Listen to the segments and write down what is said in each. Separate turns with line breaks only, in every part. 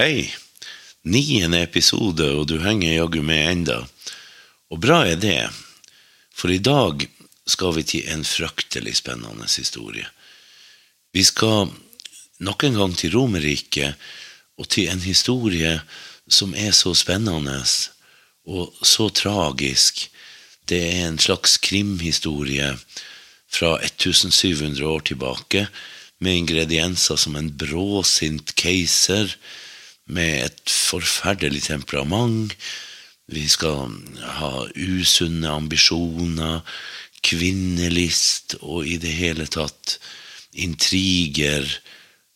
Hei! Niende episode, og du henger jaggu med enda. Og bra er det, for i dag skal vi til en fryktelig spennende historie. Vi skal nok en gang til Romerriket, og til en historie som er så spennende og så tragisk. Det er en slags krimhistorie fra 1700 år tilbake, med ingredienser som en bråsint keiser, med et forferdelig temperament. Vi skal ha usunne ambisjoner, kvinnelist og i det hele tatt intriger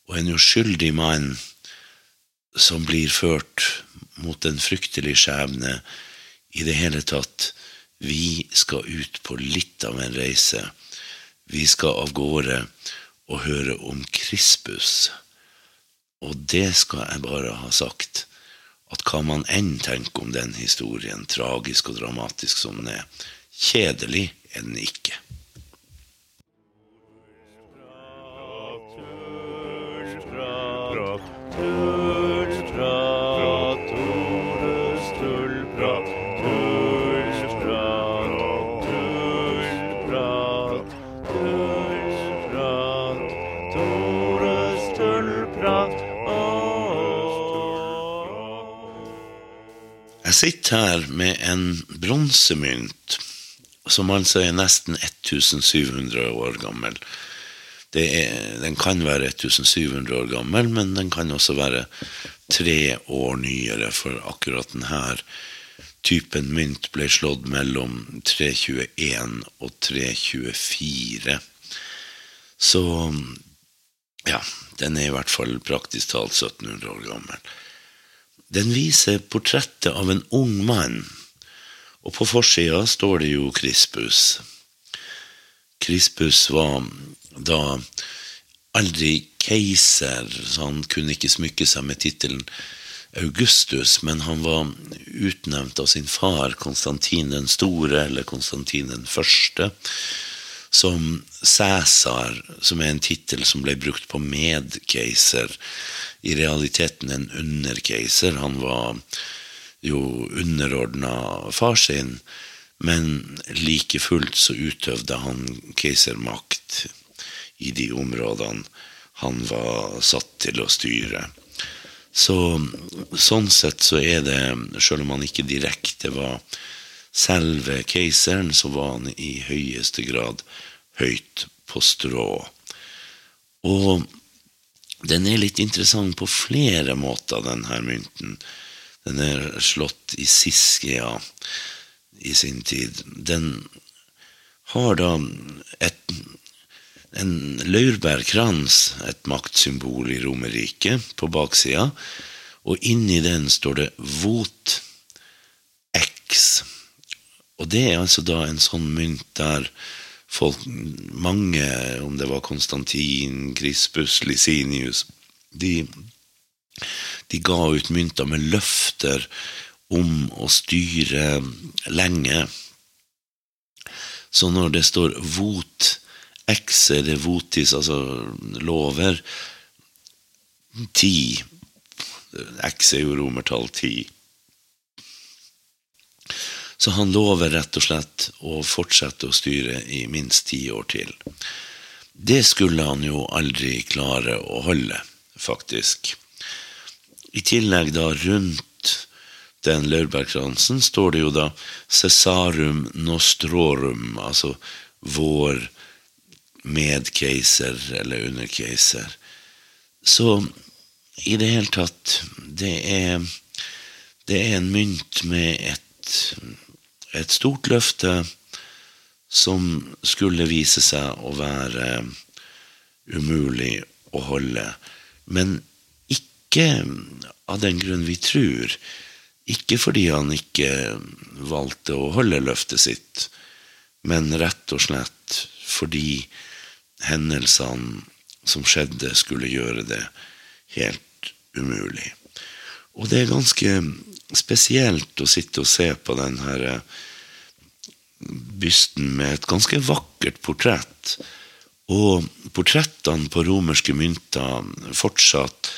og en uskyldig mann som blir ført mot en fryktelig skjebne. I det hele tatt, vi skal ut på litt av en reise. Vi skal av gårde og høre om Krispus. Og det skal jeg bare ha sagt, at hva man enn tenker om den historien, tragisk og dramatisk som den er, kjedelig er den ikke. Jeg sitter her med en bronsemynt, som altså er nesten 1700 år gammel. Er, den kan være 1700 år gammel, men den kan også være tre år nyere, for akkurat denne typen mynt ble slått mellom 321 og 324. Så ja, den er i hvert fall praktisk talt 1700 år gammel. Den viser portrettet av en ung mann, og på forsida står det jo Krispus. Krispus var da aldri keiser, så han kunne ikke smykke seg med tittelen Augustus, men han var utnevnt av sin far Konstantin den store, eller Konstantin den første, som Cæsar, som er en tittel som ble brukt på medkeiser, i realiteten en underkeiser. Han var jo underordna far sin, men like fullt så utøvde han keisermakt i de områdene han var satt til å styre. Så sånn sett så er det, sjøl om han ikke direkte var selve keiseren, så var han i høyeste grad høyt på strå. Og den er litt interessant på flere måter, denne mynten. Den er slått i Siskia i sin tid. Den har da et, en laurbærkrans, et maktsymbol i Romerriket, på baksida. Og inni den står det Vot X. Og det er altså da en sånn mynt der folk, mange, om det var Konstantin, Krispus, Lisinius de, de ga ut mynter med løfter om å styre lenge. Så når det står vot, er det votis, altså lover, ti X er jo romertall ti. Så han lover rett og slett å fortsette å styre i minst ti år til. Det skulle han jo aldri klare å holde, faktisk. I tillegg da rundt den laurbærkransen står det jo da Cesarum Nostrorum, altså vår medkeiser eller underkeiser. Så i det hele tatt, det er, det er en mynt med et et stort løfte som skulle vise seg å være umulig å holde. Men ikke av den grunn vi tror. Ikke fordi han ikke valgte å holde løftet sitt, men rett og slett fordi hendelsene som skjedde, skulle gjøre det helt umulig. Og det er ganske spesielt å sitte og se på den her eh, bysten med et ganske vakkert portrett. Og portrettene på romerske mynter fortsatt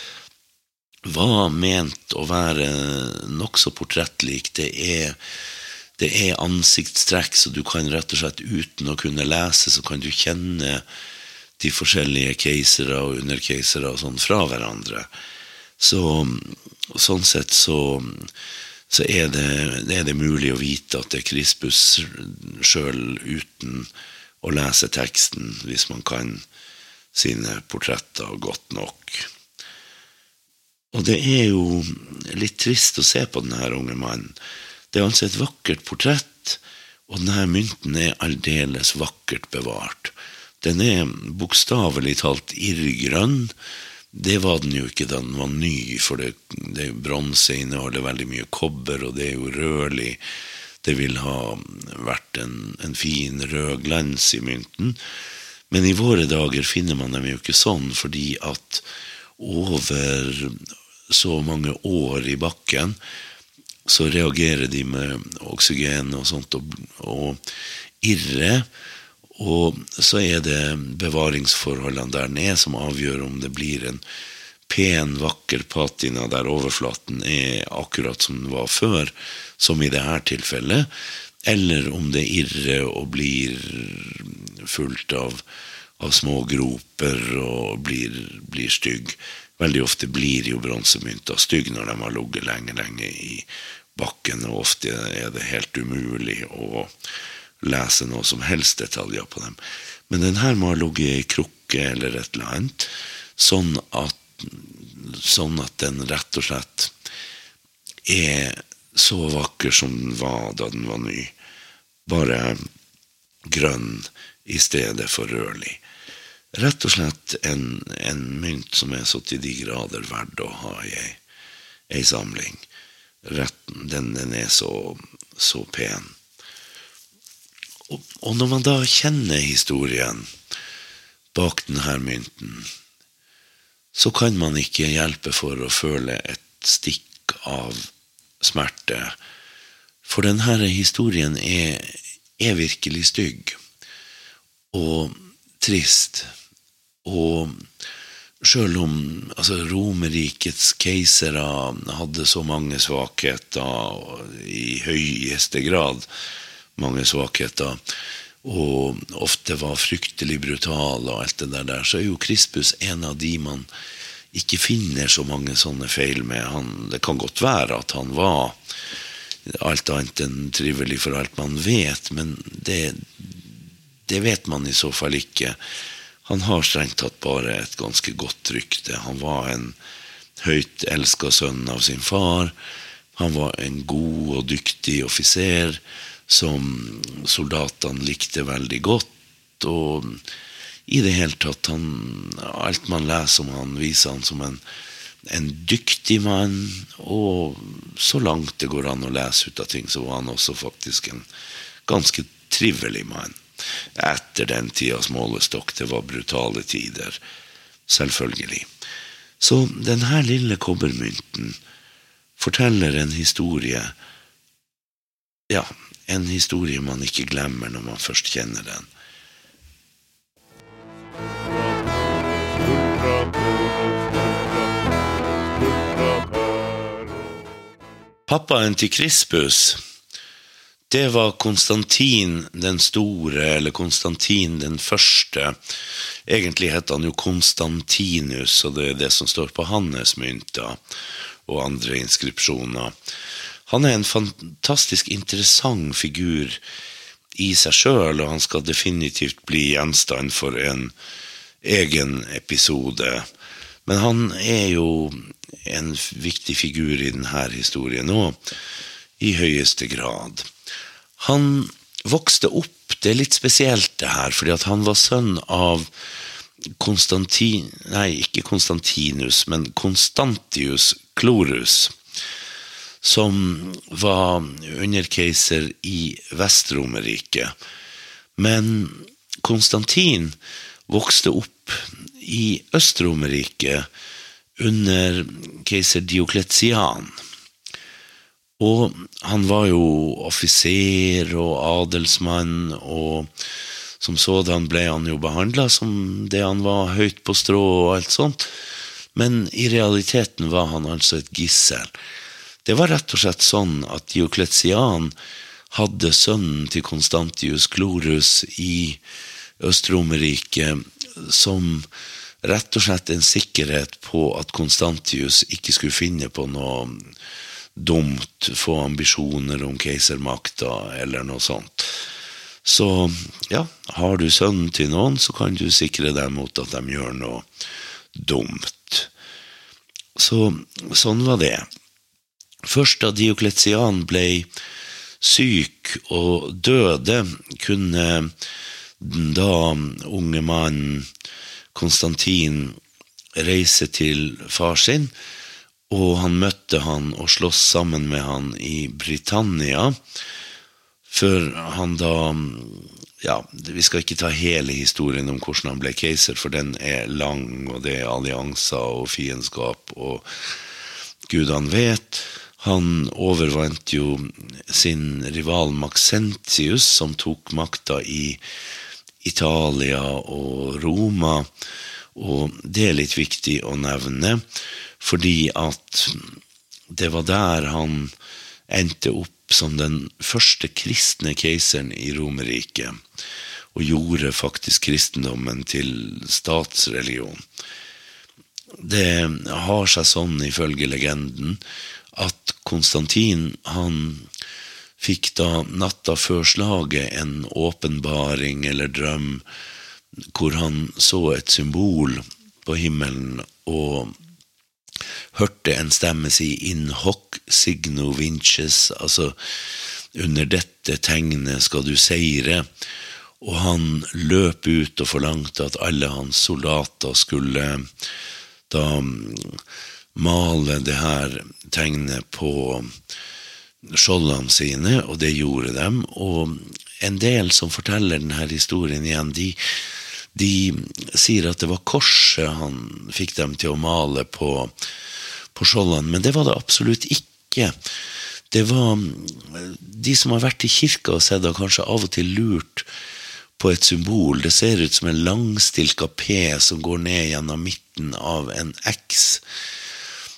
var ment å være nokså portrettlik. Det er, det er ansiktstrekk, så du kan rett og slett uten å kunne lese, så kan du kjenne de forskjellige keisere og underkeisere og sånn fra hverandre. Så sånn sett så, så er, det, er, det, mulig å vite at det er Krispus sjøl uten å lese teksten, hvis man kan sine portretter godt nok. Og det er jo litt trist å se på denne unge mannen. Det er altså et vakkert portrett, og denne mynten er aldeles vakkert bevart. Den er bokstavelig talt irrgrønn. Det var den jo ikke da den var ny, for det, det bronse inneholder veldig mye kobber, og det er jo rødlig. Det vil ha vært en, en fin rød glans i mynten. Men i våre dager finner man dem jo ikke sånn, fordi at over så mange år i bakken så reagerer de med oksygen og sånt og, og irre. Og så er det bevaringsforholdene der nede som avgjør om det blir en pen, vakker patina der overflaten er akkurat som den var før, som i dette tilfellet, eller om det irrer og blir fullt av, av små groper og blir, blir stygg. Veldig ofte blir jo bronsemynter stygge når de har ligget lenge, lenge i bakken, og ofte er det helt umulig å lese noe som helst detaljer på dem. Men den her må ha ligget i krukke eller et eller annet, sånn at, sånn at den rett og slett er så vakker som den var da den var ny. Bare grønn i stedet for rødlig. Rett og slett en, en mynt som er så til de grader verdt å ha i ei, samling. Rett, den, den, er så, så pen. Og, når man da kjenner historien bak denne mynten, så kan man ikke hjelpe for å føle et stikk av smerte. For denne historien er, er virkelig stygg og trist. Og sjøl om altså, Romerrikets keisere hadde så mange svakheter, i høyeste grad, mange svakheter, og ofte var fryktelig brutale og alt det der, så er jo Krispus en av de man ikke finner så mange sånne feil med. Han, det kan godt være at han var alt annet enn trivelig for alt man vet, men det, det vet man i så fall ikke. Han har strengt tatt bare et ganske godt rykte. Han var en høyt elska sønn av sin far. Han var en god og dyktig offiser som soldatene likte veldig godt. Og i det hele tatt han, Alt man leser om han, viser han som en, en dyktig mann. Og så langt det går an å lese ut av ting, så var han også faktisk en ganske trivelig mann. Etter den tidas målestokk. Det var brutale tider. Selvfølgelig. Så denne lille kobbermynten forteller en historie Ja, en historie man ikke glemmer når man først kjenner den. Pappaen til Krispus, det var Konstantin den store, eller Konstantin den første. Egentlig het han jo Konstantinus, og det er det som står på hans mynter og andre inskripsjoner. Han er en fantastisk interessant figur i seg sjøl, og han skal definitivt bli gjenstand for en egen episode. Men han er jo en viktig figur i denne historien òg, i høyeste grad. Han vokste opp Det er litt spesielt, det her, fordi han var sønn av Konstantin... Nei, ikke Konstantinus, men Konstantius Klorus som var underkeiser i Vest-Romerriket. Men Konstantin vokste opp i Øst-Romerriket under keiser Diokletian. Og han var jo offiser og adelsmann, og som sådan ble han jo behandla som det han var, høyt på strå og alt sånt. Men i realiteten var han altså et gissel. Det var rett og slett sånn at Diokletian hadde sønnen til Konstantius Glorus i Øst-Romerriket som rett og slett en sikkerhet på at Konstantius ikke skulle finne på noe dumt, få ambisjoner om keisermakta eller noe sånt. Så ja, har du sønnen til noen, så kan du sikre deg mot at de gjør noe dumt. Så sånn var det. Først da Diokletian ble syk og døde, kunne da unge mannen Konstantin reise til far sin, og han møtte han og sloss sammen med han i Britannia, før han da ja, Vi skal ikke ta hele historien om hvordan han ble keiser, for den er lang, og det er allianser og fiendskap, og gudene vet. Han overvant jo sin rival Maxentius, som tok makta i Italia og Roma. Og det er litt viktig å nevne, fordi at det var der han endte opp som den første kristne keiseren i Romerriket, og gjorde faktisk kristendommen til statsreligion. Det har seg sånn, ifølge legenden, at Konstantin han fikk da natta før slaget en åpenbaring eller drøm hvor han så et symbol på himmelen og hørte en stemme si 'in hoc signo vinces', altså 'under dette tegnet skal du seire', og han løp ut og forlangte at alle hans soldater skulle da male det her tegnet på skjoldene sine, og det gjorde dem. Og en del som forteller denne historien igjen, de, de sier at det var korset han fikk dem til å male på, på skjoldene, men det var det absolutt ikke. Det var De som har vært i kirka og sett, har kanskje av og til lurt på et symbol. Det ser ut som en langstilka P som går ned gjennom midten av en X.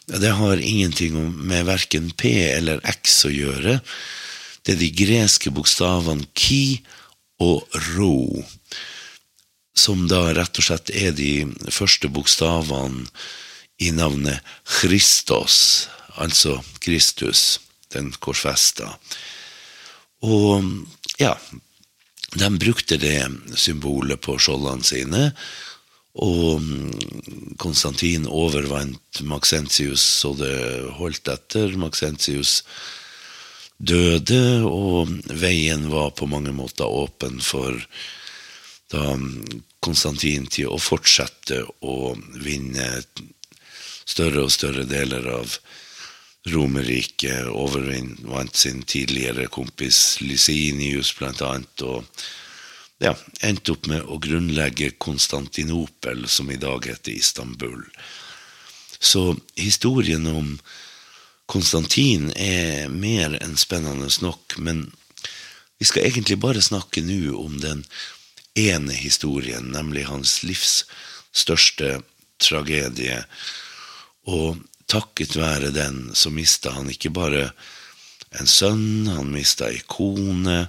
Det har ingenting med verken P eller X å gjøre. Det er de greske bokstavene ki og ro, som da rett og slett er de første bokstavene i navnet Christos, altså Kristus, den korsfesta. Og ja, de brukte det symbolet på skjoldene sine, og mm, Konstantin overvant Maxentius så det holdt etter. Maxentius døde, og veien var på mange måter åpen for da mm, Konstantin til å fortsette å vinne større og større deler av Romerriket. Overvant sin tidligere kompis Lysinius, blant annet. og ja, endte opp med å grunnlegge Konstantinopel, som i dag heter Istanbul. Så historien om Konstantin er mer enn spennende nok, men vi skal egentlig bare snakke nå om den ene historien, nemlig hans livs største tragedie. Og takket være den så mista han ikke bare en sønn, han mista ei kone,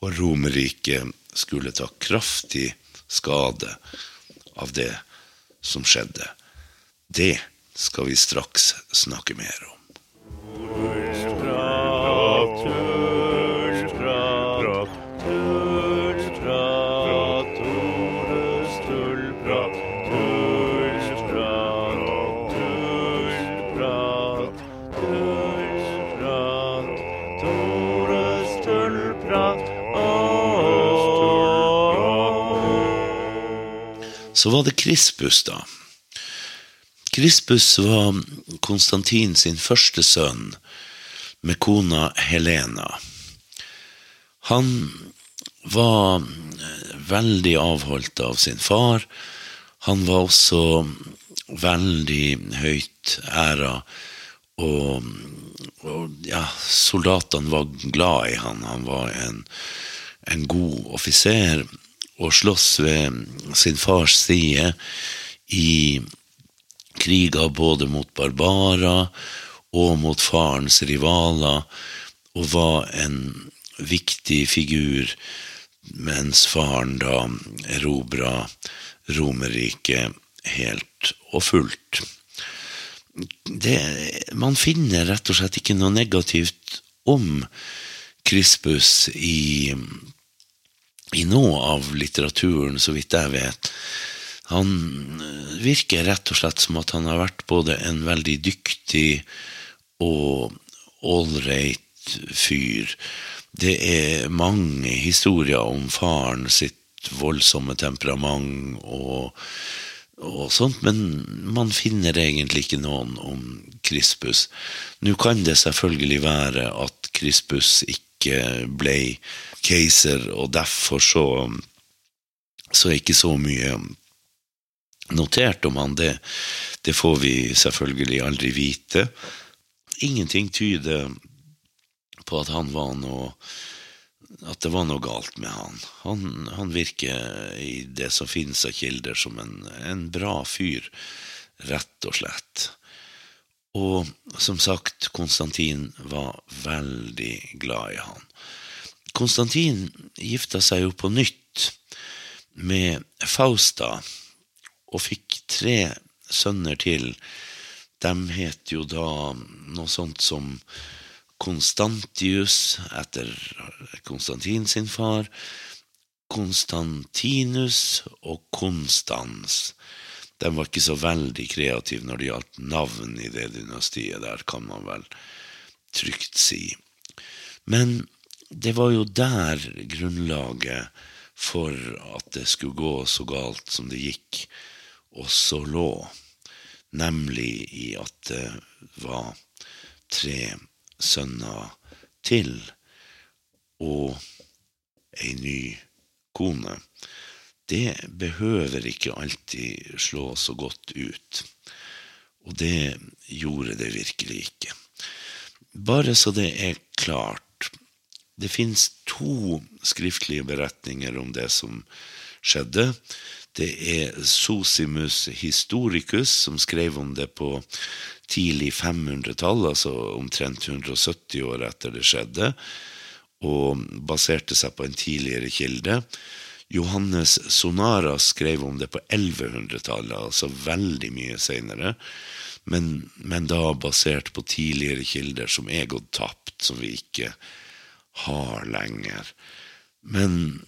og Romerriket skulle ta kraftig skade av det som skjedde. Det skal vi straks snakke mer om. Så var det Krispus, da. Krispus var Konstantin sin første sønn med kona Helena. Han var veldig avholdt av sin far. Han var også veldig høyt æra, og, og ja, soldatene var glad i han. Han var en, en god offiser og slåss ved sin fars side i kriger både mot barbarer og mot farens rivaler, og var en viktig figur mens faren da erobra Romerriket helt og fullt. Det, man finner rett og slett ikke noe negativt om Krispus i, i noe av litteraturen, så vidt jeg vet. Han virker rett og slett som at han har vært både en veldig dyktig og ålreit fyr. Det er mange historier om faren sitt voldsomme temperament og, og sånt, men man finner egentlig ikke noen om Krispus. Nå kan det selvfølgelig være at Krispus ikke ble keiser, og derfor så, så er ikke så mye notert om han. Det, det får vi selvfølgelig aldri vite. Ingenting tyder på at han var noe at det var noe galt med han. Han, han virker i det som finnes av kilder, som en, en bra fyr, rett og slett. Og som sagt, Konstantin var veldig glad i han. Konstantin gifta seg jo på nytt med Fausta og fikk tre sønner til. De het jo da noe sånt som Konstantius etter Konstantin sin far, Konstantinus og Konstans. De var ikke så veldig kreative når det gjaldt navn i det dynastiet der, kan man vel trygt si. Men det var jo der grunnlaget for at det skulle gå så galt som det gikk, også lå, nemlig i at det var tre sønner til og ei ny kone. Det behøver ikke alltid slå så godt ut. Og det gjorde det virkelig ikke. Bare så det er klart. Det fins to skriftlige beretninger om det som skjedde. Det er Sosimus Historicus, som skrev om det på tidlig 500-tall, altså omtrent 170 år etter det skjedde, og baserte seg på en tidligere kilde. Johannes Sonara skrev om det på 1100-tallet, altså veldig mye seinere, men, men, da basert på tidligere kilder som er gått tapt, som vi ikke har lenger. Men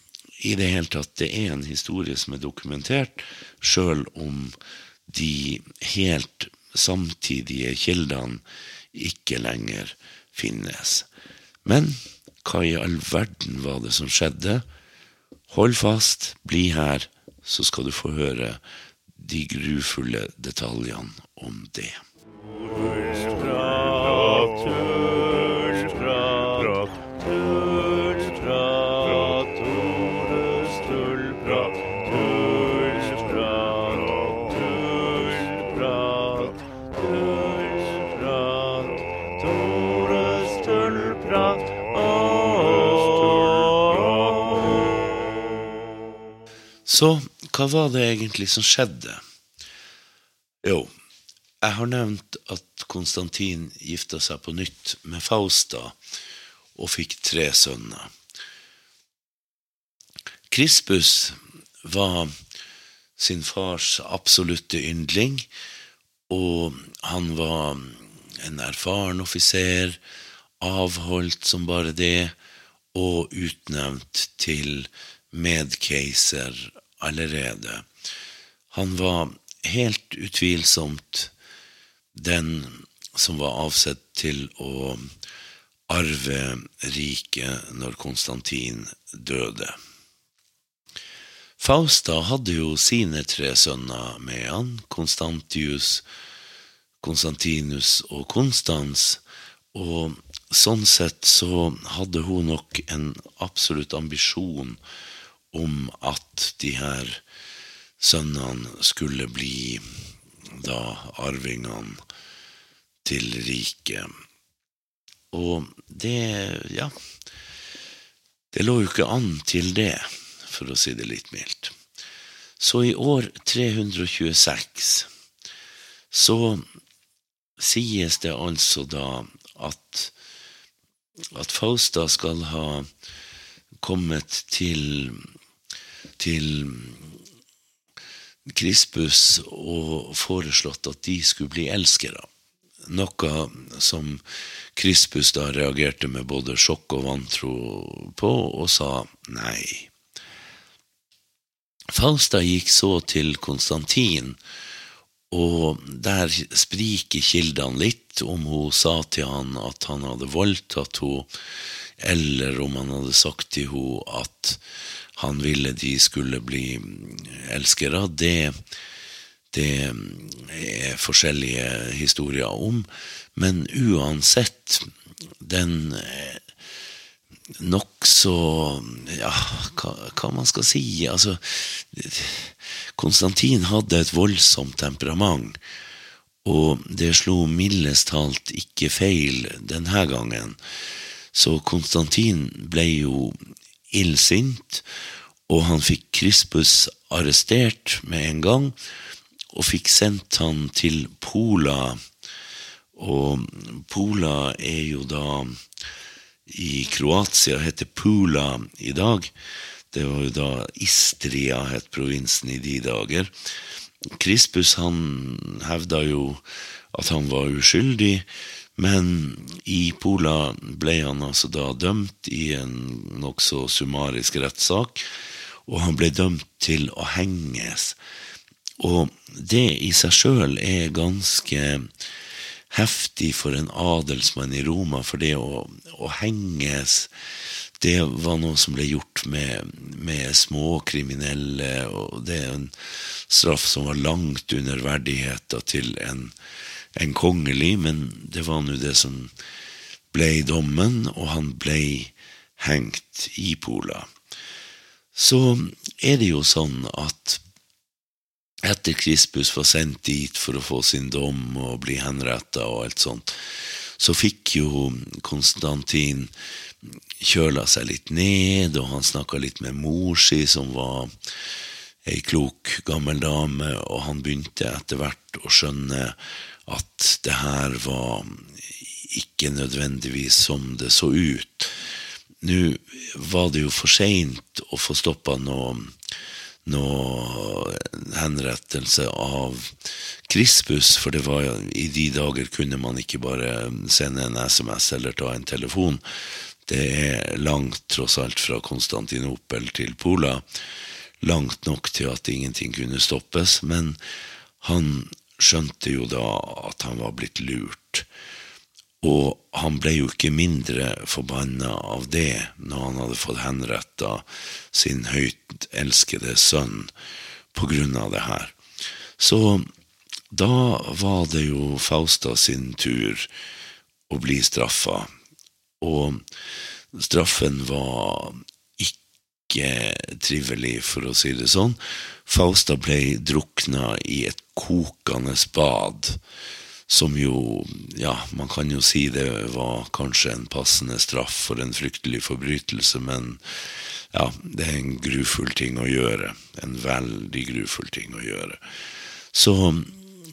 i det hele tatt, det er en historie som er dokumentert, sjøl om de helt samtidige kildene ikke lenger finnes. Men hva i all verden var det som skjedde? Hold fast, bli her, så skal du få høre de grufulle detaljene om det. Så hva var det egentlig som skjedde? Jo, jeg har nevnt at Konstantin gifta seg på nytt med Fausta og fikk tre sønner. Krispus var sin fars absolutte yndling, og han var en erfaren offiser, avholdt som bare det, og utnevnt til medkeiser allerede. Han var helt utvilsomt den som var avsett til å arve riket når Konstantin døde. Fausta hadde jo sine tre sønner med han, Konstantius, Konstantinus og Konstans, og sånn sett så hadde hun nok en absolutt ambisjon om at de her sønnene skulle bli da arvingene til riket. Og det, ja Det lå jo ikke an til det, for å si det litt mildt. Så i år 326 så sies det altså da at, at Fausta skal ha kommet til, til Krispus og foreslått at de skulle bli elskere. Noe som Krispus da reagerte med både sjokk og vantro på, og sa nei. Falstad gikk så til Konstantin, og der spriker kildene litt, om hun sa til han at han hadde voldtatt henne, eller om han hadde sagt til henne at han ville de skulle bli elskere. Det, det er forskjellige historier om, men uansett, den nokså Ja, hva, hva man skal si Altså, Konstantin hadde et voldsomt temperament, og det slo mildest talt ikke feil denne gangen. Så Konstantin ble jo illsint, og han fikk Krispus arrestert med en gang, og fikk sendt han til Pola. Og Pola er jo da i Kroatia, heter Pula i dag. Det var jo da Istria het provinsen i de dager. Krispus han hevda jo at han var uskyldig, men i Pola ble han altså da dømt i en nokså summarisk rettssak, og han ble dømt til å henges. Og det i seg sjøl er ganske heftig for en adelsmann i Roma, for det å, å henges det var noe som ble gjort med, med småkriminelle, og det er en straff som var langt under verdigheta til en, en, kongelig, men det var nå det som ble dommen, og han ble hengt i Pola. Så er det jo sånn at etter Krispus var sendt dit for å få sin dom og bli henretta og alt sånt, så fikk jo Konstantin kjøla seg litt ned, og han snakka litt med mor si, som var ei klok, gammel dame, og han begynte etter hvert å skjønne at det her var ikke nødvendigvis som det så ut. Nå var det jo for seint å få stoppa noe noe henrettelse av Krispus, for det var i de dager kunne man ikke bare sende en SMS eller ta en telefon. Det er langt, tross alt, fra Konstantinopel til Pola. Langt nok til at ingenting kunne stoppes, men han skjønte jo da at han var blitt lurt. Og han ble jo ikke mindre forbanna av det når han hadde fått henretta sin høyt elskede sønn på grunn av det her. Så da var det jo Fausta sin tur å bli straffa og straffen var ikke trivelig, for å si det sånn. Fausta ble drukna i et kokende bad, som jo, ja, man kan jo si det var kanskje en passende straff for en fryktelig forbrytelse, men ja, det er en grufull ting å gjøre. En veldig grufull ting å gjøre. Så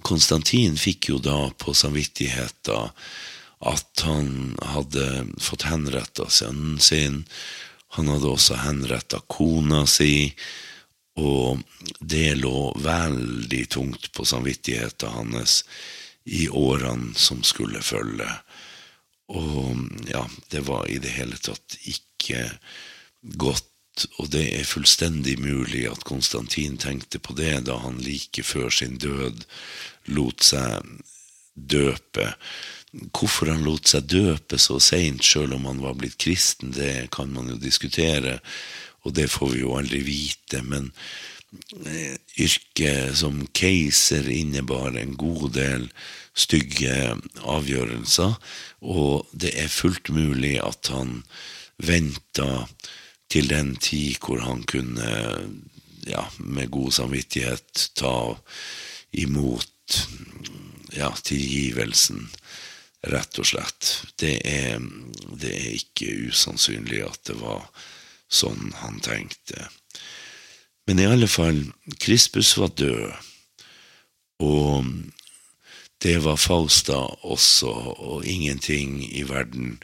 Konstantin fikk jo da på samvittigheta at han hadde fått henretta sønnen sin. Han hadde også henretta kona si, og det lå veldig tungt på samvittigheten hans i årene som skulle følge. Og ja, det var i det hele tatt ikke godt, og det er fullstendig mulig at Konstantin tenkte på det da han like før sin død lot seg døpe Hvorfor han lot seg døpe så seint, sjøl om han var blitt kristen, det kan man jo diskutere, og det får vi jo aldri vite. Men eh, yrket som keiser innebar en god del stygge avgjørelser, og det er fullt mulig at han venta til den tid hvor han kunne, ja, med god samvittighet ta imot ja, tilgivelsen Rett og slett. Det er, det er ikke usannsynlig at det var sånn han tenkte. Men i alle fall, Krispus var død, og det var Fausta også, og ingenting i verden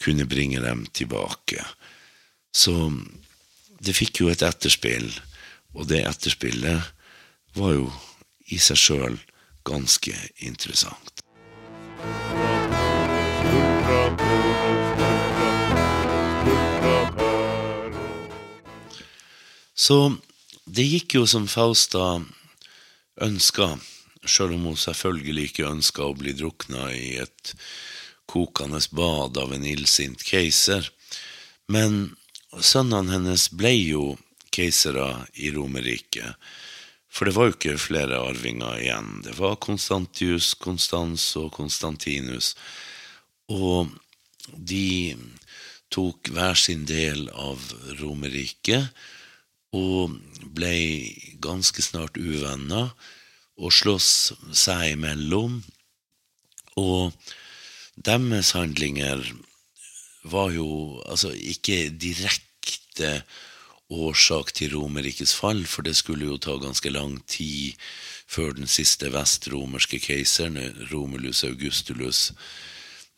kunne bringe dem tilbake. Så det fikk jo et etterspill, og det etterspillet var jo i seg sjøl ganske interessant. Så det gikk jo som Fausta ønska, sjøl om hun selvfølgelig ikke ønska å bli drukna i et kokende bad av en illsint keiser. Men sønnene hennes ble jo keisere i Romerriket. For det var jo ikke flere arvinger igjen. Det var Konstantius, Konstans og Konstantinus. Og de tok hver sin del av Romerriket og ble ganske snart uvenner og sloss seg imellom. Og deres handlinger var jo altså ikke direkte årsak til Romerrikets fall, for det skulle jo ta ganske lang tid før den siste vestromerske keiseren, Romulus Augustulus,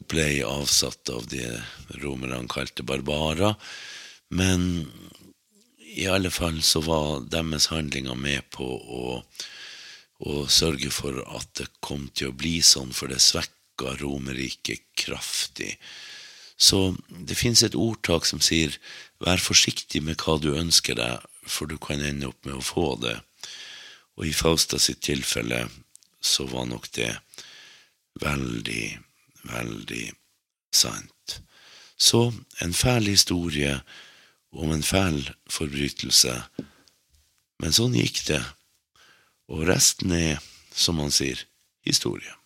ble avsatt av det romerne kalte barbarer. Men i alle fall så var deres handlinger med på å, å sørge for at det kom til å bli sånn, for det svekka Romerriket kraftig. Så det fins et ordtak som sier 'vær forsiktig med hva du ønsker deg, for du kan ende opp med å få det'. Og i Fausta sitt tilfelle så var nok det veldig, veldig sant. Så en fæl historie om en fæl forbrytelse. Men sånn gikk det, og resten er, som man sier, historie.